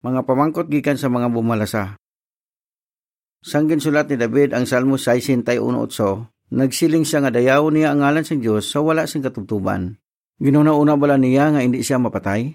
Mga pamangkot gikan sa mga bumalasa. Sang ginsulat ni David ang Salmo 61.8, nagsiling siya nga dayaw niya ang ngalan sa Diyos sa wala sing katubtuban. Ginuna-una bala niya nga hindi siya mapatay?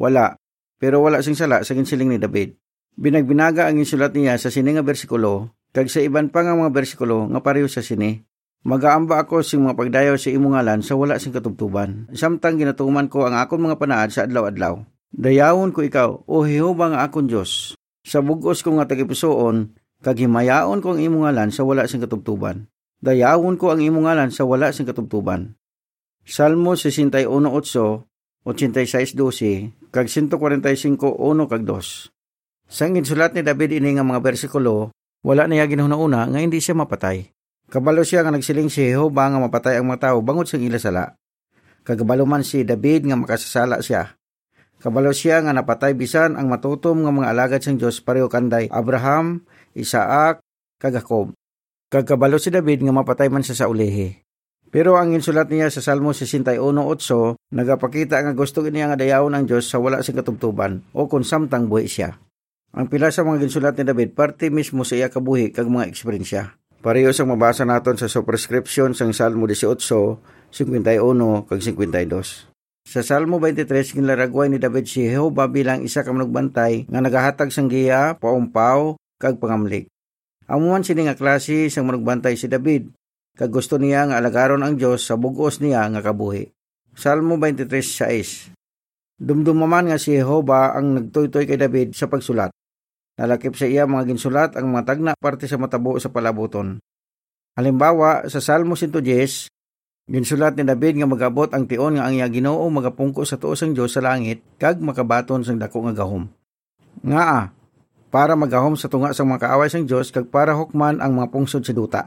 Wala, pero wala sing sala sa ginsiling ni David. Binagbinaga ang insulat niya sa sini nga bersikulo, kag sa iban pa nga mga bersikulo nga pareho sa sini. Magaamba ako sing mga pagdayaw sa imong ngalan sa wala sing katubtuban. Samtang ginatuman ko ang akon mga panaad sa adlaw-adlaw. Dayawon ko ikaw, o Jehova nga akon Dios. Sa bugos ko nga tagipusoon, kag himayaon ko ang imong ngalan sa wala sing katubtuban. Dayawon ko ang imong ngalan sa wala sing katubtuban. Salmo 61:8, 86:12, kag 145:1 kag 2. Sang ginsulat ni David ini nga mga bersikulo, wala niya ginhuna-una nga hindi siya mapatay. Kabalo siya nga nagsiling si Jehova nga mapatay ang mga tao bangod sa ila sala. Kagabalo man si David nga makasasala siya. Kabalo siya nga napatay bisan ang matutom nga mga alagad sang Dios pareho kanday Abraham, Isaac, kag Jacob. Kagkabalo si David nga mapatay man siya sa ulihi. Pero ang insulat niya sa Salmo 61.8, nagapakita nga gusto niya nga dayawon ang Dios sa wala sing katubtuban o kung samtang buhi siya. Ang pila sa mga ginsulat ni David, parte mismo sa iya kabuhi kag mga eksperyensya. Pareho sa mabasa naton sa superscription sang Salmo 18, 51 kag 52. Sa Salmo 23 ginlaragway ni David si Jehova bilang isa ka manugbantay nga nagahatag sang giya, paumpaw kag pangamlik. Amuman sini nga klase sang manugbantay si David kag gusto niya nga alagaron ang Dios sa bugos niya nga kabuhi. Salmo 23:6. Dumdumaman nga si Jehova ang nagtoy-toy kay David sa pagsulat. Nalakip sa iya mga ginsulat ang mga tagna parte sa matabo sa palabuton. Halimbawa, sa Salmo 110, ginsulat ni David nga magabot ang tion nga ang iya Ginoo magapungko sa tuos ang Dios sa langit kag makabaton sang dako nga gahom. Nga para magahom sa tunga sa mga kaaway sang Dios kag para hukman ang mga pungsod sa duta.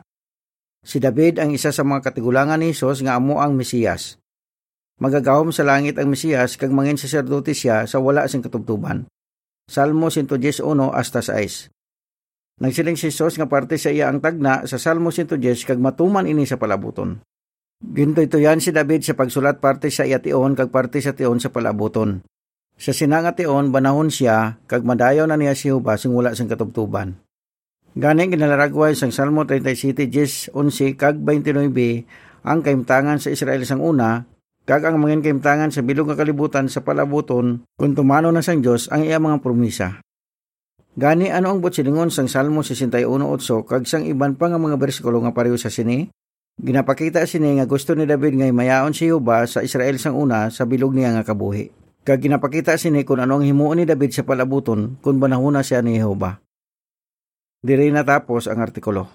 Si David ang isa sa mga katigulangan ni Jesus nga amo ang Mesiyas. Magagahom sa langit ang Mesiyas kag mangin saserdote siya sa wala sing katubtuban. Salmo 110.1 hasta 6. Nagsiling si Jesus nga parte sa iya ang tagna sa Salmo 110 kag matuman ini sa palabuton. Ginto ito yan si David sa pagsulat parte sa iya tion kag parte sa tion sa palabuton. Sa sinanga tion banahon siya kag madayo na niya si Huba sing wala sing katubtuban. Ganing ginalaragway sang Salmo 37, 11 kag 29 ang kaimtangan sa Israel sang una kag ang mga kaimtangan sa bilog nga kalibutan sa palabuton kung tumano na sang Dios ang iya mga promisa. Gani ano ang butsilingon sang Salmo 61.8 kag sang iban pa nga mga bersikulo nga pareho sa sini? Ginapakita sini nga gusto ni David nga mayaon si Jehova sa Israel sang una sa bilog niya nga kabuhi. Kag ginapakita sini kung ano ang himuon ni David sa palabuton kung banahuna siya ni Jehova. Diri natapos ang artikulo.